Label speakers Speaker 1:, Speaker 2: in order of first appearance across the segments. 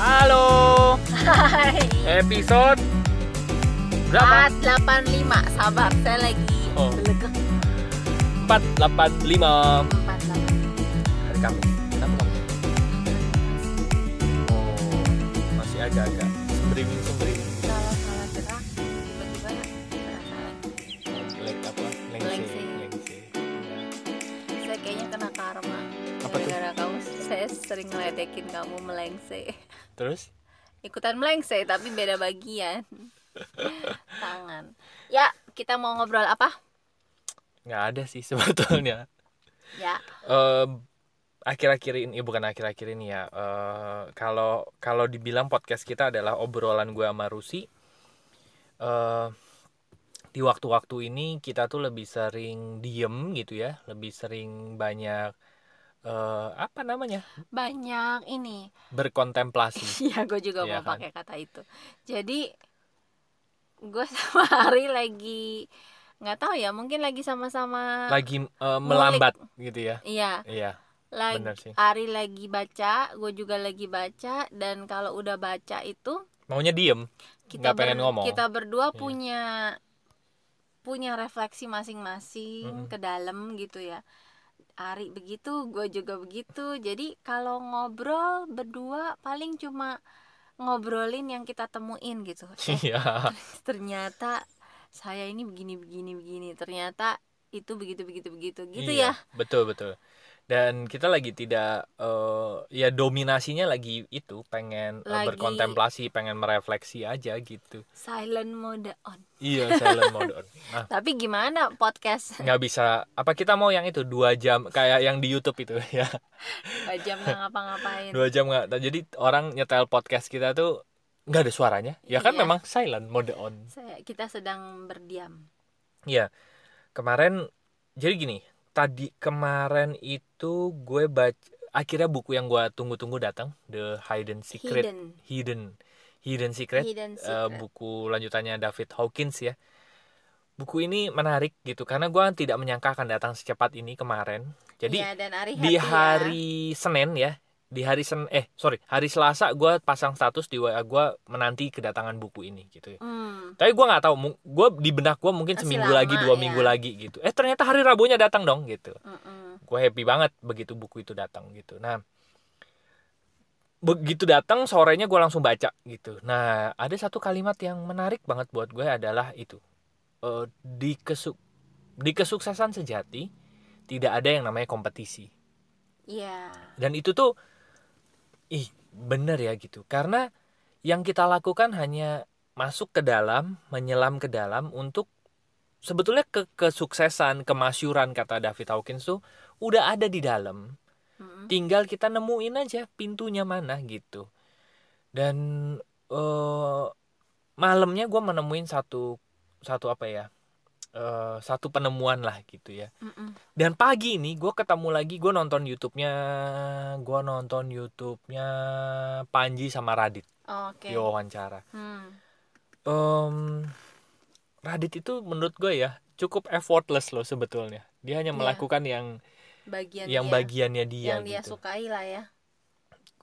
Speaker 1: Halo.
Speaker 2: Hai.
Speaker 1: Episode berapa?
Speaker 2: 485. Sabar, saya lagi
Speaker 1: Oh.
Speaker 2: belegek.
Speaker 1: 485
Speaker 2: 485.
Speaker 1: hari Kamis. Kenapa kamu? Oh, masih agak-agak streaming streaming.
Speaker 2: Kalau salah gerak, tiba-tiba lagi.
Speaker 1: Apa? Lengse.
Speaker 2: Lengse.
Speaker 1: Lengse. Ya.
Speaker 2: Saya kayaknya kena karma.
Speaker 1: Apa tuh?
Speaker 2: Gara-gara kamu, saya sering ngeledekin kamu melengse.
Speaker 1: Terus?
Speaker 2: Ikutan melengse, tapi beda bagian. Tangan. Ya, kita mau ngobrol apa?
Speaker 1: Nggak ada sih sebetulnya.
Speaker 2: Ya,
Speaker 1: Em, akhir-akhir ini eh, bukan akhir-akhir ini ya eh, kalau kalau dibilang podcast kita adalah obrolan gue sama Rusi eh di waktu-waktu ini kita tuh lebih sering diem gitu ya lebih sering banyak eh apa namanya
Speaker 2: banyak ini.
Speaker 1: berkontemplasi
Speaker 2: Iya, gue juga
Speaker 1: Iya
Speaker 2: mau
Speaker 1: kan?
Speaker 2: pakai kata itu. Jadi gue sama Ari lagi nggak tahu ya, mungkin lagi sama-sama.
Speaker 1: lagi eh, melambat gitu ya
Speaker 2: Iya,
Speaker 1: iya
Speaker 2: lagi
Speaker 1: bener sih
Speaker 2: Ari lagi baca, gue juga lagi baca, dan kalau udah baca itu
Speaker 1: maunya diem
Speaker 2: kita
Speaker 1: Nggak pengen ngomong.
Speaker 2: kita berdua
Speaker 1: Iya.
Speaker 2: punya punya refleksi masing-masing
Speaker 1: Mm-mm.
Speaker 2: ke dalam gitu ya. Ari begitu, gue juga begitu. Jadi kalau ngobrol berdua paling cuma ngobrolin yang kita temuin gitu. Eh,
Speaker 1: iya
Speaker 2: ternyata saya ini begini begini begini. Ternyata itu begitu begitu begitu gitu
Speaker 1: Iya,
Speaker 2: ya.
Speaker 1: betul betul dan kita lagi tidak eh, ya dominasinya lagi itu pengen eh,
Speaker 2: Lagi-
Speaker 1: berkontemplasi pengen merefleksi aja gitu
Speaker 2: Silent mode on.
Speaker 1: iya silent mode on. nah
Speaker 2: Tapi gimana podcast
Speaker 1: nggak bisa apa kita mau yang itu dua jam kayak yang di YouTube itu ya
Speaker 2: Dua jam nggak ngapa-ngapain?
Speaker 1: dua jam nggak jadi orang nyetel podcast kita tuh nggak ada suaranya ya kan
Speaker 2: Iya.
Speaker 1: memang silent mode on
Speaker 2: kita sedang berdiam.
Speaker 1: Iya kemarin jadi gini tadi kemarin itu gue baca akhirnya buku yang gue tunggu-tunggu datang The Hidden Secret
Speaker 2: Hidden.
Speaker 1: Hidden Hidden Secret,
Speaker 2: Hidden
Speaker 1: eh,
Speaker 2: secret.
Speaker 1: buku lanjutannya David Hawkins ya. Buku ini menarik gitu karena gue tidak menyangka akan datang secepat ini kemarin. Jadi
Speaker 2: Iya, dan Ari
Speaker 1: di
Speaker 2: happy ya.
Speaker 1: hari Senin ya, di hari Sen eh sorry hari Selasa gue pasang status di WA gue menanti kedatangan buku ini gitu. ya.
Speaker 2: Hmm.
Speaker 1: Tapi gue nggak tahu, gue di benak gue mungkin
Speaker 2: Masih
Speaker 1: seminggu
Speaker 2: lama,
Speaker 1: lagi dua
Speaker 2: ya.
Speaker 1: minggu lagi gitu. Eh ternyata hari Rabunya datang dong gitu.
Speaker 2: Mm-mm.
Speaker 1: Gue happy banget begitu buku itu datang gitu. Nah begitu datang sorenya gue langsung baca gitu. Nah ada satu kalimat yang menarik banget buat gue adalah itu Eh, di kesuk di kesuksesan sejati tidak ada yang namanya kompetisi
Speaker 2: Iya.
Speaker 1: dan itu tuh ih bener ya gitu. Karena yang kita lakukan hanya masuk ke dalam menyelam ke dalam untuk sebetulnya ke kesuksesan kemasyuran kata David Hawkins tuh udah ada di dalam. Tinggal kita nemuin aja pintunya mana gitu. Dan eh malamnya gue menemuin satu satu apa ya eh, satu penemuan lah gitu ya
Speaker 2: Mm-mm.
Speaker 1: dan pagi ini gue ketemu lagi gue nonton YouTube-nya gue nonton YouTube-nya Panji sama Radit
Speaker 2: Oke.
Speaker 1: di wawancara
Speaker 2: Hmm.
Speaker 1: Em, Radit itu menurut gue ya cukup effortless loh sebetulnya dia hanya
Speaker 2: Iya.
Speaker 1: melakukan yang
Speaker 2: Bagian
Speaker 1: yang
Speaker 2: dia,
Speaker 1: bagiannya dia
Speaker 2: yang dia
Speaker 1: gitu
Speaker 2: sukai lah ya.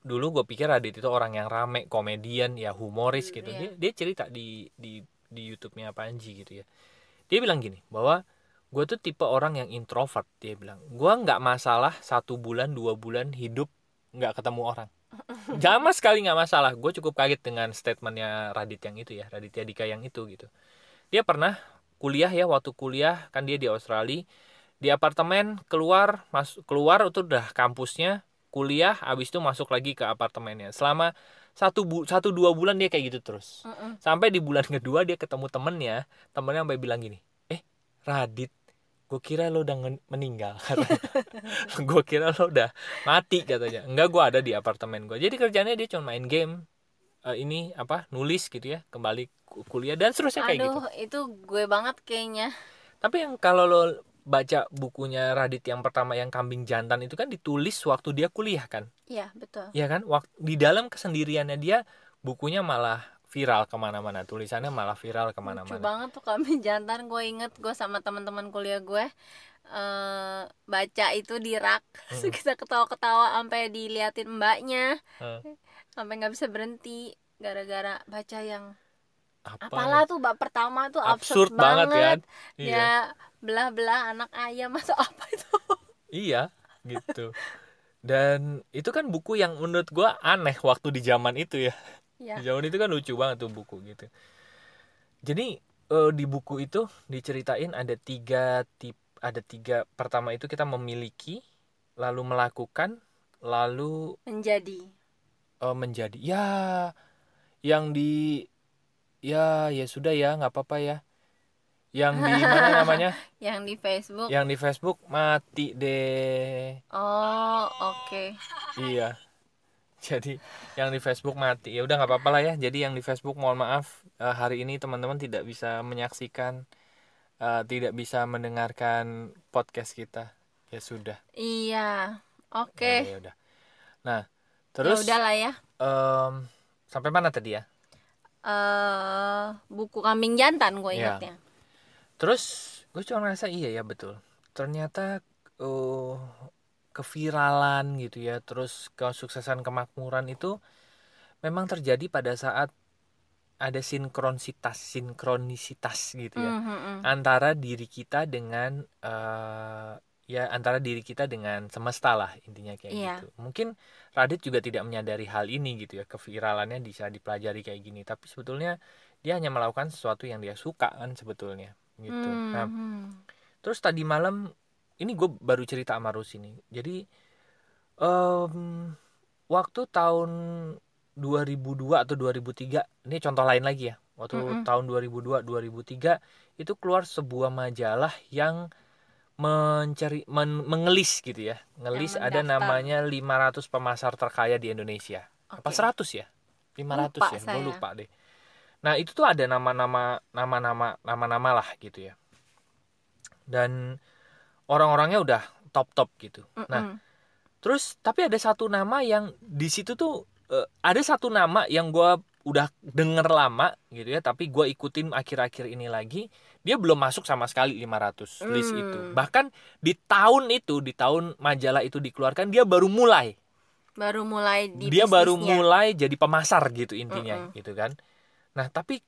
Speaker 1: dulu gue pikir Radit itu orang yang rame komedian ya humoris
Speaker 2: Hmm,
Speaker 1: gitu
Speaker 2: iya.
Speaker 1: dia dia cerita di di di YouTube-nya Panji gitu ya dia bilang gini bahwa gue tuh tipe orang yang introvert dia bilang. Gue nggak masalah satu bulan dua bulan hidup nggak ketemu orang. Sama sekali nggak masalah. Gue cukup kaget dengan statementnya Radit yang itu ya Raditya Dika yang itu gitu. Dia pernah kuliah ya waktu kuliah kan dia di Australia di apartemen keluar masuk keluar itu udah kampusnya kuliah habis itu masuk lagi ke apartemennya. Selama satu bu satu dua bulan dia kayak gitu terus.
Speaker 2: Mm-mm.
Speaker 1: sampai di bulan kedua dia ketemu temennya temennya sampai bilang gini eh Radit gue kira lo udah meninggal. Gue kira lo udah mati katanya. Enggak gue ada di apartemen gue jadi kerjanya dia cuma main game eh, ini apa nulis gitu ya kembali ku- kuliah dan seterusnya kayak gitu.
Speaker 2: Itu gue banget kayaknya.
Speaker 1: tapi yang kalau lo baca bukunya Radit yang pertama yang kambing jantan itu kan ditulis waktu dia kuliah kan?
Speaker 2: Iya, betul.
Speaker 1: ya kan? Waktu di dalam kesendiriannya dia bukunya malah viral ke mana-mana tulisannya malah viral
Speaker 2: Lucu
Speaker 1: ke mana-mana
Speaker 2: banget tuh kami jantan gue inget gue sama teman-teman kuliah gue eh baca itu di rak. Terus kita ketawa-ketawa sampai diliatin mbaknya.
Speaker 1: Hmm.
Speaker 2: sampai nggak bisa berhenti gara-gara baca yang
Speaker 1: apa?
Speaker 2: apalah tuh bab pertama tuh
Speaker 1: absurd
Speaker 2: absurd,
Speaker 1: banget
Speaker 2: banget,
Speaker 1: kan? Iya.
Speaker 2: ya belah-belah anak ayam masa apa itu?
Speaker 1: Iya gitu. Dan itu kan buku yang menurut gua aneh waktu di zaman itu ya.
Speaker 2: Ya
Speaker 1: di zaman itu kan lucu banget tuh buku gitu. Jadi eh, di buku itu diceritain ada tiga tip ada tiga pertama itu kita memiliki lalu melakukan lalu
Speaker 2: menjadi.
Speaker 1: Eh, menjadi. Ya yang di ya ya sudah ya nggak apa-apa ya yang di mana namanya?
Speaker 2: Yang di Facebook.
Speaker 1: Yang di Facebook mati deh.
Speaker 2: Oh oke.
Speaker 1: Iya. Jadi yang di Facebook mati. Ya udah nggak apa-apa lah ya. Jadi yang di Facebook mohon maaf eh, hari ini teman-teman tidak bisa menyaksikan eh, tidak bisa mendengarkan podcast kita. Ya sudah.
Speaker 2: Iya.
Speaker 1: Ya
Speaker 2: oke.
Speaker 1: Udah, ya udah. nah
Speaker 2: ya
Speaker 1: terus
Speaker 2: udahlah ya.
Speaker 1: em, sampai mana tadi ya?
Speaker 2: Eh buku kambing jantan gue
Speaker 1: Iya.
Speaker 2: ingatnya
Speaker 1: Terus gue cuma ngerasa iya ya betul. Ternyata uh, keviralan gitu ya, terus kesuksesan kemakmuran itu memang terjadi pada saat ada sinkronisitas, sinkronisitas gitu ya
Speaker 2: Mhm, mhm.
Speaker 1: antara diri kita dengan eh, ya antara diri kita dengan semesta lah intinya kayak
Speaker 2: Iya.
Speaker 1: gitu. Mungkin Radit juga tidak menyadari hal ini gitu ya, keviralannya bisa dipelajari kayak gini, tapi sebetulnya dia hanya melakukan sesuatu yang dia suka kan sebetulnya gitu. Nah,
Speaker 2: Mhm.
Speaker 1: terus tadi malam ini gue baru cerita sama Rus ini. Jadi em, waktu tahun 2002 atau 2003, ini contoh lain lagi ya. Waktu
Speaker 2: Mm-mm.
Speaker 1: tahun 2002 2003 itu keluar sebuah majalah yang mencari men- mengelis gitu ya. Ngelis ada namanya 500 pemasar terkaya di Indonesia. Apa
Speaker 2: Oke.
Speaker 1: 100 ya? 500
Speaker 2: Lupa
Speaker 1: ya, gue lupa deh. Nah, itu tuh ada nama-nama nama-nama nama-nama lah gitu ya. Dan orang-orangnya udah top-top gitu. Nah,
Speaker 2: Mm-mm.
Speaker 1: terus tapi ada satu nama yang di situ tuh eh, ada satu nama yang gua udah denger lama gitu ya, tapi gua ikutin akhir-akhir ini lagi, dia belum masuk sama sekali 500 list
Speaker 2: Hmm.
Speaker 1: itu. Bahkan di tahun itu, di tahun majalah itu dikeluarkan, dia baru mulai
Speaker 2: baru mulai di
Speaker 1: dia baru
Speaker 2: bisnisnya.
Speaker 1: mulai jadi pemasar gitu intinya gitu kan nah tapi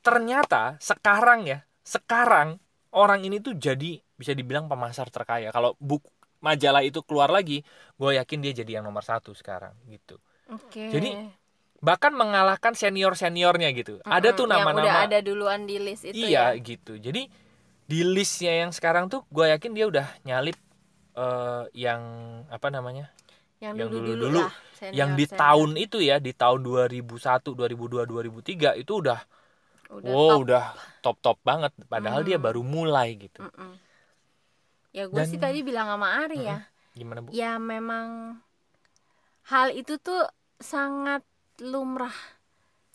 Speaker 1: ternyata sekarang ya sekarang orang ini tuh jadi bisa dibilang pemasar terkaya kalau buku majalah itu keluar lagi gue yakin dia jadi yang nomor satu sekarang gitu
Speaker 2: Oke.
Speaker 1: Jadi, bahkan mengalahkan senior seniornya gitu ada tuh
Speaker 2: Mm-mm, yang udah
Speaker 1: nama-nama
Speaker 2: ada duluan di list itu
Speaker 1: iya
Speaker 2: ya.
Speaker 1: gitu jadi di listnya yang sekarang tuh gue yakin dia udah nyalip eh, yang apa namanya
Speaker 2: Yang
Speaker 1: yang
Speaker 2: dulu-dulu
Speaker 1: dulu-dulu,
Speaker 2: lah. senior-
Speaker 1: yang di
Speaker 2: senior.
Speaker 1: tahun itu ya di tahun 2001 2002 2003 itu udah,
Speaker 2: udah
Speaker 1: wow
Speaker 2: top.
Speaker 1: udah top top banget padahal dia
Speaker 2: Hmm.
Speaker 1: baru mulai gitu
Speaker 2: Mm-mm. Ya gue sih tadi bilang sama Ari ya.
Speaker 1: gimana bu
Speaker 2: Ya memang hal itu tuh sangat lumrah,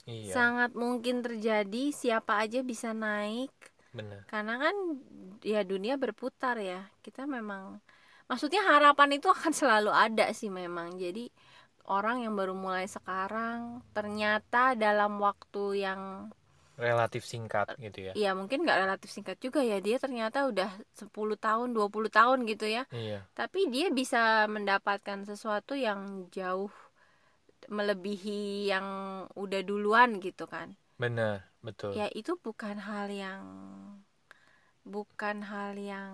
Speaker 1: iya
Speaker 2: sangat mungkin terjadi. Siapa aja bisa naik
Speaker 1: bener
Speaker 2: karena kan ya dunia berputar ya. Kita memang maksudnya harapan itu akan selalu ada sih memang. Jadi orang yang baru mulai sekarang ternyata dalam waktu yang
Speaker 1: relatif singkat gitu ya?
Speaker 2: ya mungkin nggak relatif singkat juga ya. Dia ternyata udah 10 tahun 20 tahun gitu ya.
Speaker 1: Iya.
Speaker 2: Tapi dia bisa mendapatkan sesuatu yang jauh melebihi yang udah duluan gitu kan.
Speaker 1: Bener betul.
Speaker 2: Ya itu bukan hal yang bukan hal yang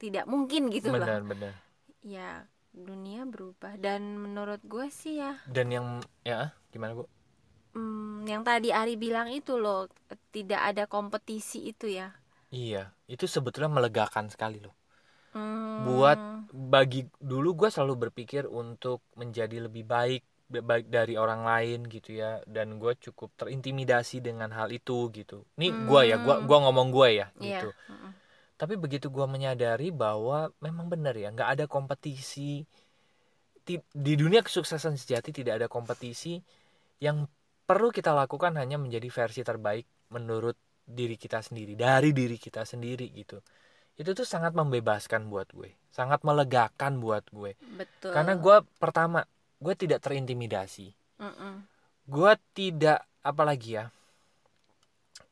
Speaker 2: tidak mungkin gitu loh.
Speaker 1: Bener bener
Speaker 2: ya dunia berubah. Dan menurut gue sih ya.
Speaker 1: Dan yang ya gimana bu?
Speaker 2: Hmm, yang tadi Ari bilang itu loh tidak ada kompetisi itu ya.
Speaker 1: Iya itu sebetulnya melegakan sekali loh.
Speaker 2: Hmm,
Speaker 1: Buat- bagi dulu gue selalu berpikir untuk menjadi lebih baik baik dari orang lain gitu ya. Dan gue cukup terintimidasi dengan hal itu gitu. Ini gue ya gue
Speaker 2: Hmm.
Speaker 1: gua ngomong gue ya
Speaker 2: iya.
Speaker 1: gitu.
Speaker 2: Mm-mm.
Speaker 1: Tapi begitu gue menyadari bahwa memang benar ya nggak ada kompetisi Ti- di dunia kesuksesan sejati tidak ada kompetisi yang perlu kita lakukan hanya menjadi versi terbaik menurut diri kita sendiri dari diri kita sendiri gitu. Itu tuh sangat membebaskan buat gue sangat melegakan buat gue.
Speaker 2: Betul.
Speaker 1: Karena gue pertama gue tidak terintimidasi.
Speaker 2: Mm-mm.
Speaker 1: gue tidak apalagi ya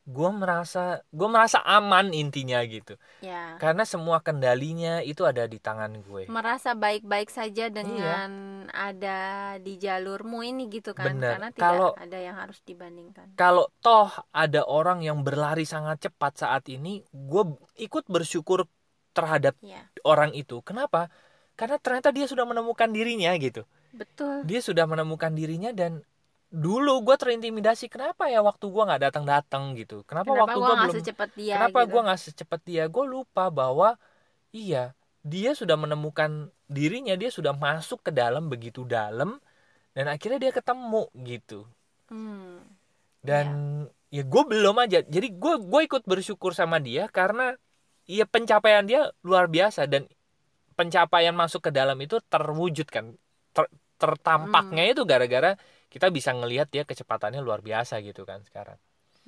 Speaker 1: gue merasa gue merasa aman intinya gitu.
Speaker 2: Ya.
Speaker 1: Karena semua kendalinya itu ada di tangan gue.
Speaker 2: Merasa baik-baik saja
Speaker 1: Iya.
Speaker 2: dengan akan ada di jalurmu ini gitu kan
Speaker 1: Bener.
Speaker 2: karena tidak
Speaker 1: Kalau-
Speaker 2: ada yang harus dibandingkan.
Speaker 1: kalau toh ada orang yang berlari sangat cepat saat ini gue ikut bersyukur terhadap
Speaker 2: ya
Speaker 1: orang itu. Kenapa? Karena ternyata dia sudah menemukan dirinya gitu.
Speaker 2: Betul.
Speaker 1: Dia sudah menemukan dirinya dan dulu gue terintimidasi kenapa ya waktu gue nggak datang datang gitu. Kenapa,
Speaker 2: kenapa
Speaker 1: waktu
Speaker 2: gua
Speaker 1: gue belum
Speaker 2: secepat dia?
Speaker 1: kenapa
Speaker 2: gitu.
Speaker 1: gue nggak secepat dia? Gue lupa bahwa iya dia sudah menemukan dirinya dia sudah masuk ke dalam begitu dalam dan akhirnya dia ketemu gitu.
Speaker 2: Hmm,
Speaker 1: dan ya gue belum aja. Jadi gue gue ikut bersyukur sama dia karena ya pencapaian dia luar biasa dan pencapaian masuk ke dalam itu terwujud kan Ter- tertampaknya itu gara-gara kita bisa ngelihat dia kecepatannya luar biasa gitu kan sekarang.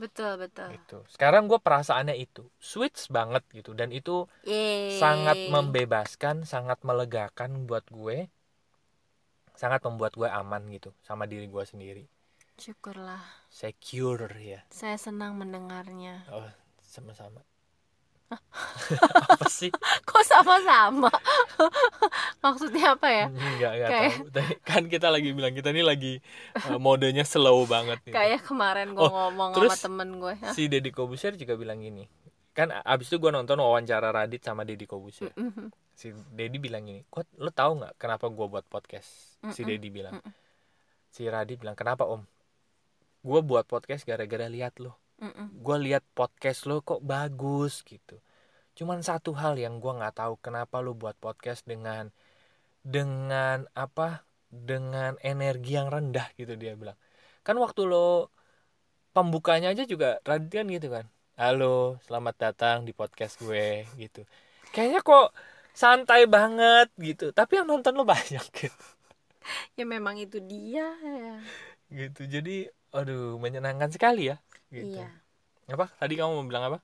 Speaker 2: Betul betul.
Speaker 1: Gitu. Sekarang gue perasaannya itu switch banget gitu. Dan itu
Speaker 2: Yeay.
Speaker 1: sangat membebaskan sangat melegakan buat gue. Sangat membuat gue aman gitu sama diri gue sendiri.
Speaker 2: Syukurlah.
Speaker 1: Secure ya.
Speaker 2: Saya senang mendengarnya.
Speaker 1: Oh, sama-sama. Apa sih?
Speaker 2: kok sama-sama maksudnya apa ya
Speaker 1: Enggak, enggak
Speaker 2: Kayak-
Speaker 1: tahu. Kan kita lagi bilang kita ini lagi eh, modenya slow banget nih.
Speaker 2: kayak kemarin gue
Speaker 1: Oh,
Speaker 2: ngomong
Speaker 1: terus
Speaker 2: sama temen gue?
Speaker 1: Si Deddy Kobusier juga bilang gini. Kan abis itu gue nonton wawancara Radit sama Deddy Kobusier.
Speaker 2: Mm-mm.
Speaker 1: Si Deddy bilang gini, "Kok lo tahu nggak kenapa gue buat podcast?" Si
Speaker 2: Mm-mm.
Speaker 1: Deddy bilang.
Speaker 2: Mm-mm.
Speaker 1: Si Radit bilang, "Kenapa Om?" Gue buat podcast gara-gara lihat lo.
Speaker 2: Mm-mm.
Speaker 1: gue lihat podcast lo kok bagus gitu. Cuman satu hal yang gue nggak tahu kenapa lo buat podcast dengan dengan apa dengan energi yang rendah gitu dia bilang. Kan waktu lo pembukanya aja juga Radit kan gitu kan. Halo selamat datang di podcast gue gitu. Kayaknya kok santai banget gitu. Tapi yang nonton lo banyak gitu.
Speaker 2: Ya memang itu dia. Ya
Speaker 1: gitu. Jadi aduh menyenangkan sekali ya gitu.
Speaker 2: Iya.
Speaker 1: Apa? Tadi kamu mau bilang apa?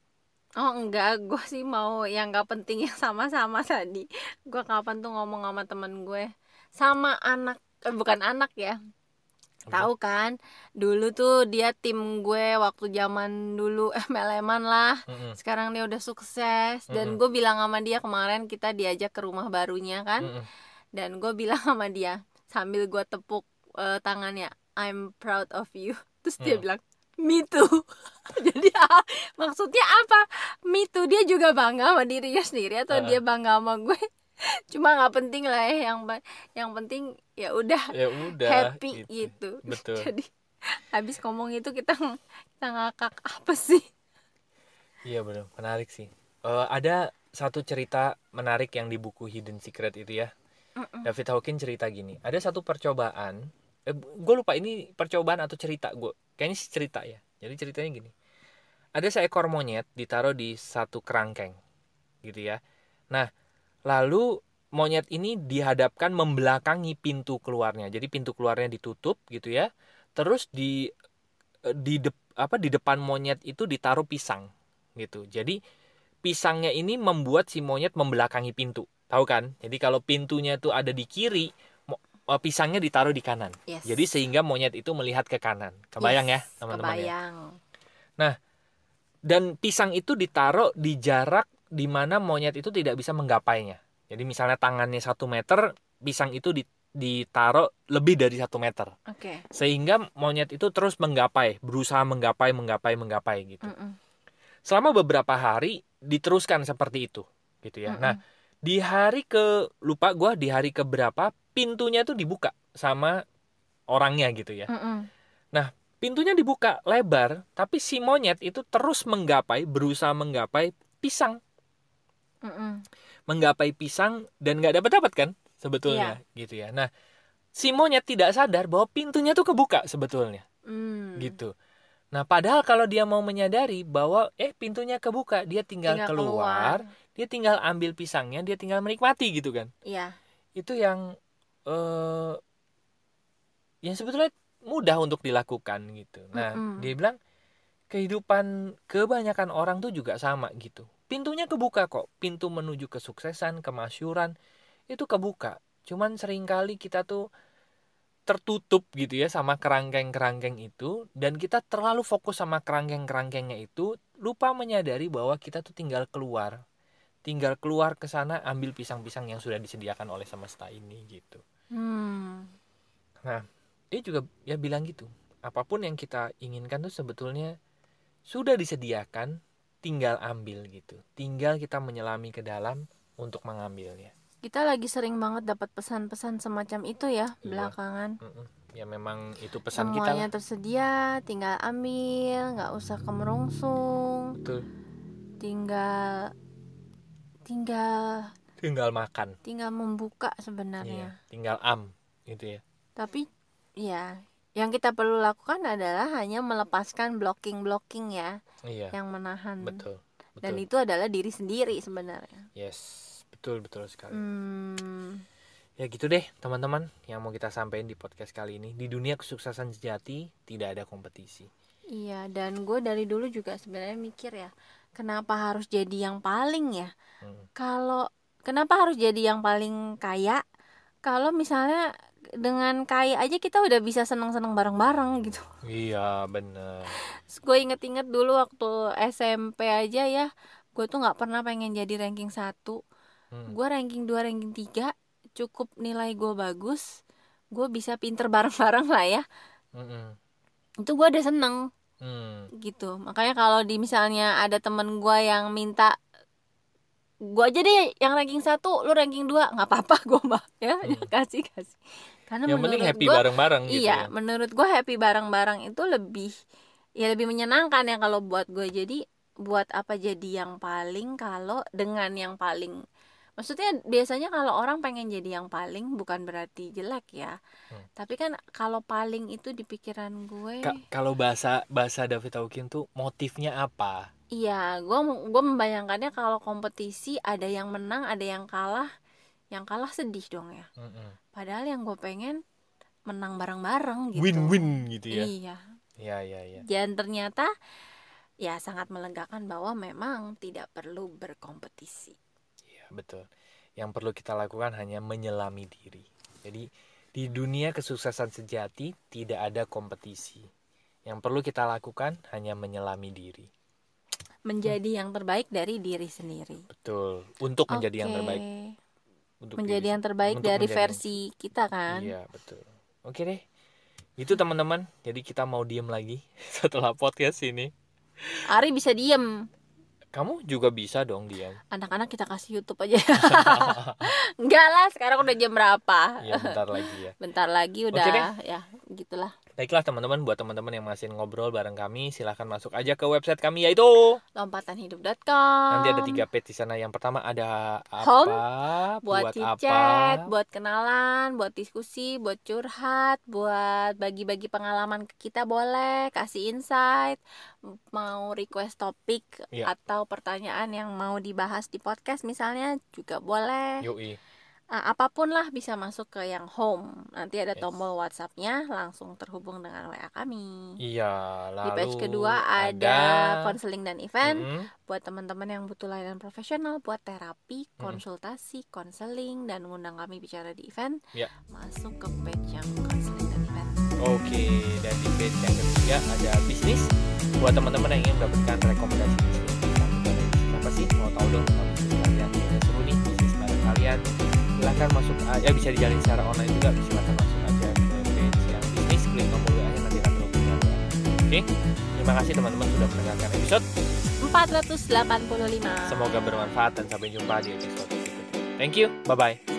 Speaker 2: Oh enggak, gue sih mau yang gak penting yang sama-sama tadi. Gue kapan tuh ngomong sama temen gue? Sama anak, eh, bukan anak ya. Tahu kan, dulu tuh dia tim gue waktu zaman dulu MLM-an lah.
Speaker 1: Mm-mm.
Speaker 2: Sekarang dia udah sukses. Dan
Speaker 1: Mm-mm.
Speaker 2: gue bilang sama dia kemarin kita diajak ke rumah barunya kan?
Speaker 1: Mm-mm.
Speaker 2: Dan gue bilang sama dia Sambil gue tepuk eh, tangannya I'm proud of you. Terus dia
Speaker 1: Hmm.
Speaker 2: bilang Me too. Jadi ah, maksudnya apa? Me too. Dia juga bangga sama dirinya sendiri Atau
Speaker 1: Ah.
Speaker 2: dia bangga sama gue? Cuma nggak penting lah ya. Yang yang penting ya udah
Speaker 1: ya udah
Speaker 2: happy
Speaker 1: gitu.
Speaker 2: gitu,
Speaker 1: betul.
Speaker 2: Jadi habis ngomong itu kita kita ngakak apa sih?
Speaker 1: iya benar menarik sih. Eh, ada satu cerita menarik yang di buku Hidden Secret itu ya.
Speaker 2: Mm-mm.
Speaker 1: David Hawkins cerita gini. Ada satu percobaan eh, gue lupa ini percobaan atau cerita gue kayaknya sih cerita ya. Jadi ceritanya gini. Ada seekor monyet ditaruh di satu kerangkeng gitu ya. Nah lalu monyet ini dihadapkan membelakangi pintu keluarnya. Jadi pintu keluarnya ditutup gitu ya. Terus di eh, di dep- apa di depan monyet itu ditaruh pisang gitu. Jadi pisangnya ini membuat si monyet membelakangi pintu. Tahu kan? Jadi kalau pintunya itu ada di kiri pisangnya ditaruh di kanan
Speaker 2: Yes.
Speaker 1: jadi sehingga monyet itu melihat ke kanan kebayang ya
Speaker 2: Yes,
Speaker 1: teman-teman ya
Speaker 2: Kebayang.
Speaker 1: dan pisang itu ditaruh di jarak di mana monyet itu tidak bisa menggapainya. Jadi misalnya tangannya satu meter, pisang itu di- ditaruh lebih dari satu meter,
Speaker 2: Oke.
Speaker 1: sehingga monyet itu terus menggapai, berusaha menggapai, menggapai, menggapai gitu.
Speaker 2: Mm-mm.
Speaker 1: Selama beberapa hari diteruskan seperti itu, gitu ya.
Speaker 2: Mm-mm.
Speaker 1: Nah di hari ke lupa gua di hari ke berapa pintunya itu dibuka sama orangnya gitu ya.
Speaker 2: Mm-mm.
Speaker 1: Pintunya dibuka lebar, tapi si monyet itu terus menggapai, berusaha menggapai pisang.
Speaker 2: Mm-mm.
Speaker 1: menggapai pisang dan nggak dapat dapat kan sebetulnya gitu ya nah si monyet tidak sadar bahwa pintunya tuh kebuka sebetulnya
Speaker 2: Mm.
Speaker 1: gitu nah padahal kalau dia mau menyadari bahwa eh pintunya kebuka dia tinggal,
Speaker 2: Tinggal
Speaker 1: keluar, dia tinggal ambil pisangnya dia tinggal menikmati gitu kan
Speaker 2: Iya.
Speaker 1: itu yang eh yang sebetulnya mudah untuk dilakukan gitu. Nah
Speaker 2: Mm-mm.
Speaker 1: dia bilang kehidupan kebanyakan orang tuh juga sama gitu. Pintunya kebuka kok. Pintu menuju kesuksesan kemasyuran itu kebuka. Cuman sering kali kita tuh tertutup gitu ya sama kerangkeng-kerangkeng itu dan kita terlalu fokus sama kerangkeng-kerangkengnya itu lupa menyadari bahwa kita tuh tinggal keluar. Tinggal keluar ke sana ambil pisang-pisang yang sudah disediakan oleh semesta ini gitu
Speaker 2: Hmm.
Speaker 1: dia juga ya bilang gitu apa pun yang kita inginkan tuh sebetulnya sudah disediakan tinggal ambil gitu tinggal kita menyelami ke dalam untuk mengambilnya
Speaker 2: Kita lagi sering banget dapat pesan-pesan semacam itu ya
Speaker 1: Iya.
Speaker 2: belakangan.
Speaker 1: Ya memang itu pesan kita
Speaker 2: Semuanya tersedia, tinggal ambil, nggak usah kemerungsung,
Speaker 1: Betul.
Speaker 2: tinggal tinggal
Speaker 1: tinggal makan
Speaker 2: tinggal membuka
Speaker 1: Iya,
Speaker 2: sebenarnya.
Speaker 1: tinggal am gitu ya
Speaker 2: Tapi ya, yang kita perlu lakukan adalah hanya melepaskan blocking-blocking ya
Speaker 1: iya
Speaker 2: yang menahan.
Speaker 1: betul
Speaker 2: Dan
Speaker 1: betul
Speaker 2: itu adalah diri sendiri sebenarnya.
Speaker 1: yes betul betul sekali
Speaker 2: Hmm,
Speaker 1: ya gitu deh teman-teman yang mau kita sampaikan di podcast kali ini di dunia kesuksesan sejati tidak ada kompetisi
Speaker 2: iya, dan gue dari dulu juga sebenarnya mikir ya, kenapa harus jadi yang paling ya?
Speaker 1: Hmm.
Speaker 2: Kalau kenapa harus jadi yang paling kaya? Kalau misalnya dengan kaya aja kita udah bisa seneng-seneng bareng-bareng gitu.
Speaker 1: iya bener
Speaker 2: Gue inget-inget dulu waktu SMP aja ya, gue tuh nggak pernah pengen jadi ranking 1
Speaker 1: Hmm.
Speaker 2: Gue ranking 2, ranking 3 cukup nilai gue bagus, gue bisa pinter bareng-bareng lah ya.
Speaker 1: Mm-mm.
Speaker 2: Itu gue udah seneng
Speaker 1: Hmm.
Speaker 2: gitu. Makanya kalau di misalnya ada temen gue yang minta gue aja deh yang ranking 1, lu ranking 2 nggak apa-apa gue mah ya
Speaker 1: Hmm.
Speaker 2: kasih kasih. Karena
Speaker 1: yang
Speaker 2: menurut
Speaker 1: happy
Speaker 2: gua-
Speaker 1: bareng-bareng gitu
Speaker 2: iya
Speaker 1: ya
Speaker 2: menurut gue happy bareng-bareng itu lebih ya lebih menyenangkan ya kalau buat gue jadi buat apa jadi yang paling kalau dengan yang paling maksudnya biasanya kalau orang pengen jadi yang paling bukan berarti jelek ya.
Speaker 1: Hmm.
Speaker 2: tapi kan kalau paling itu di pikiran gue
Speaker 1: Ka- kalau bahasa bahasa David Hawkins tuh motifnya apa?
Speaker 2: Iya gue gue membayangkannya kalau kompetisi ada yang menang ada yang kalah yang kalah sedih dong ya.
Speaker 1: Mm-mm.
Speaker 2: padahal yang gue pengen menang bareng-bareng gitu.
Speaker 1: Win-win gitu ya?
Speaker 2: Iya.
Speaker 1: Iya iya iya.
Speaker 2: Dan ternyata ya sangat melegakan bahwa memang tidak perlu berkompetisi
Speaker 1: betul. Yang perlu kita lakukan hanya menyelami diri. Jadi di dunia kesuksesan sejati tidak ada kompetisi. Yang perlu kita lakukan hanya menyelami diri.
Speaker 2: Menjadi yang terbaik dari diri sendiri.
Speaker 1: Betul. Untuk menjadi yang terbaik. Untuk
Speaker 2: menjadi
Speaker 1: diri
Speaker 2: yang terbaik
Speaker 1: Untuk
Speaker 2: dari
Speaker 1: menjadi-
Speaker 2: versi kita kan?
Speaker 1: Iya betul. Oke deh. Itu teman-teman. Jadi kita mau diem lagi setelah podcast ini.
Speaker 2: Ari bisa diem
Speaker 1: Kamu juga bisa dong diem.
Speaker 2: anak-anak kita kasih YouTube aja enggak lah sekarang udah jam berapa
Speaker 1: Ya bentar lagi ya.
Speaker 2: bentar lagi udah
Speaker 1: deh.
Speaker 2: ya gitulah
Speaker 1: Baiklah teman-teman buat teman-teman yang masih ngobrol bareng kami silahkan masuk aja ke website kami yaitu
Speaker 2: lompatanhidup.com
Speaker 1: nanti ada tiga page di sana. Yang pertama ada apa?
Speaker 2: Home, buat,
Speaker 1: apa?
Speaker 2: chat, buat kenalan, buat diskusi, buat curhat, buat bagi-bagi pengalaman ke kita boleh, kasih insight, mau request topik
Speaker 1: Iya.
Speaker 2: atau pertanyaan yang mau dibahas di podcast misalnya juga boleh.
Speaker 1: Yoi.
Speaker 2: Ah, apa pun lah bisa masuk ke yang home. Nanti ada
Speaker 1: Yes.
Speaker 2: tombol WhatsApp-nya langsung terhubung dengan WA kami.
Speaker 1: Iya. Lalu
Speaker 2: Di page kedua ada konseling dan event
Speaker 1: Mm-mm.
Speaker 2: buat teman-teman yang butuh layanan profesional buat terapi, konsultasi, konseling dan mengundang kami bicara di event.
Speaker 1: Ya.
Speaker 2: Masuk ke page yang konseling dan event.
Speaker 1: Oke, dan di page yang ketiga ada bisnis buat teman-teman yang ingin mendapatkan rekomendasi bisnis. Siapa sih mau tahu dong kalau bisnis kalian seru nih bisnis bareng kalian? Silahkan masuk a- ya bisa dijalin secara online juga. Silahkan masuk aja ke page yang bisnis klik tombol WA nya nanti akan terhubung. Oke, terima kasih teman-teman sudah mendengarkan episode.
Speaker 2: 485.
Speaker 1: Semoga bermanfaat dan sampai jumpa di episode berikutnya. Thank you, bye bye.